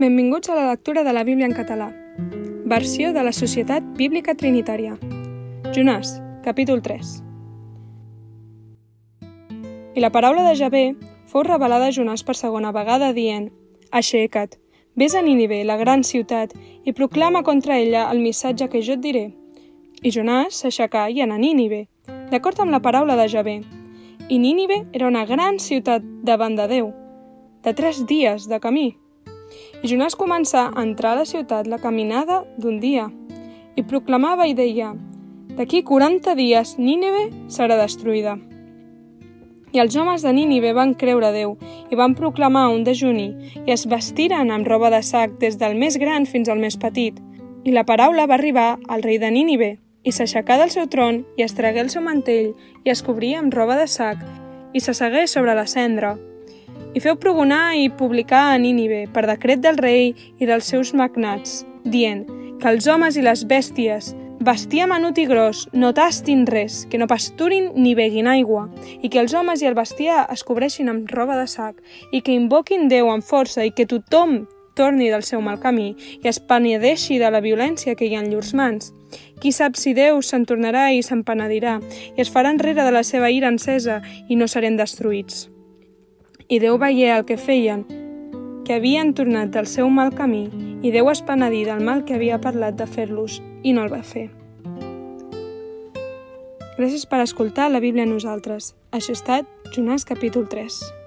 Benvinguts a la lectura de la Bíblia en català. Versió de la Societat Bíblica Trinitària. Jonàs, capítol 3. I la paraula de Javé fou revelada a Jonàs per segona vegada dient Aixeca't, vés a Nínive, la gran ciutat, i proclama contra ella el missatge que jo et diré. I Jonàs s'aixecà i anà a Nínive, d'acord amb la paraula de Javé. I Nínive era una gran ciutat davant de Déu, de tres dies de camí. Jonàs començà a entrar a la ciutat la caminada d'un dia i proclamava i deia «D'aquí 40 dies Nínive serà destruïda». I els homes de Nínive van creure a Déu i van proclamar un dejuni i es vestiren amb roba de sac des del més gran fins al més petit. I la paraula va arribar al rei de Nínive i s'aixecà del seu tron i es tragué el seu mantell i es cobria amb roba de sac i s'assegué sobre la cendra i feu progonar i publicar a Nínive per decret del rei i dels seus magnats, dient que els homes i les bèsties, bestiar menut i gros, no tastin res, que no pasturin ni beguin aigua, i que els homes i el bestiar es cobreixin amb roba de sac, i que invoquin Déu amb força i que tothom torni del seu mal camí i es penedeixi de la violència que hi ha en llurs mans. Qui sap si Déu se'n tornarà i se'n penedirà i es farà enrere de la seva ira encesa i no serem destruïts i Déu veié el que feien, que havien tornat del seu mal camí, i Déu es penedí del mal que havia parlat de fer-los, i no el va fer. Gràcies per escoltar la Bíblia a nosaltres. Això ha estat Jonàs capítol 3.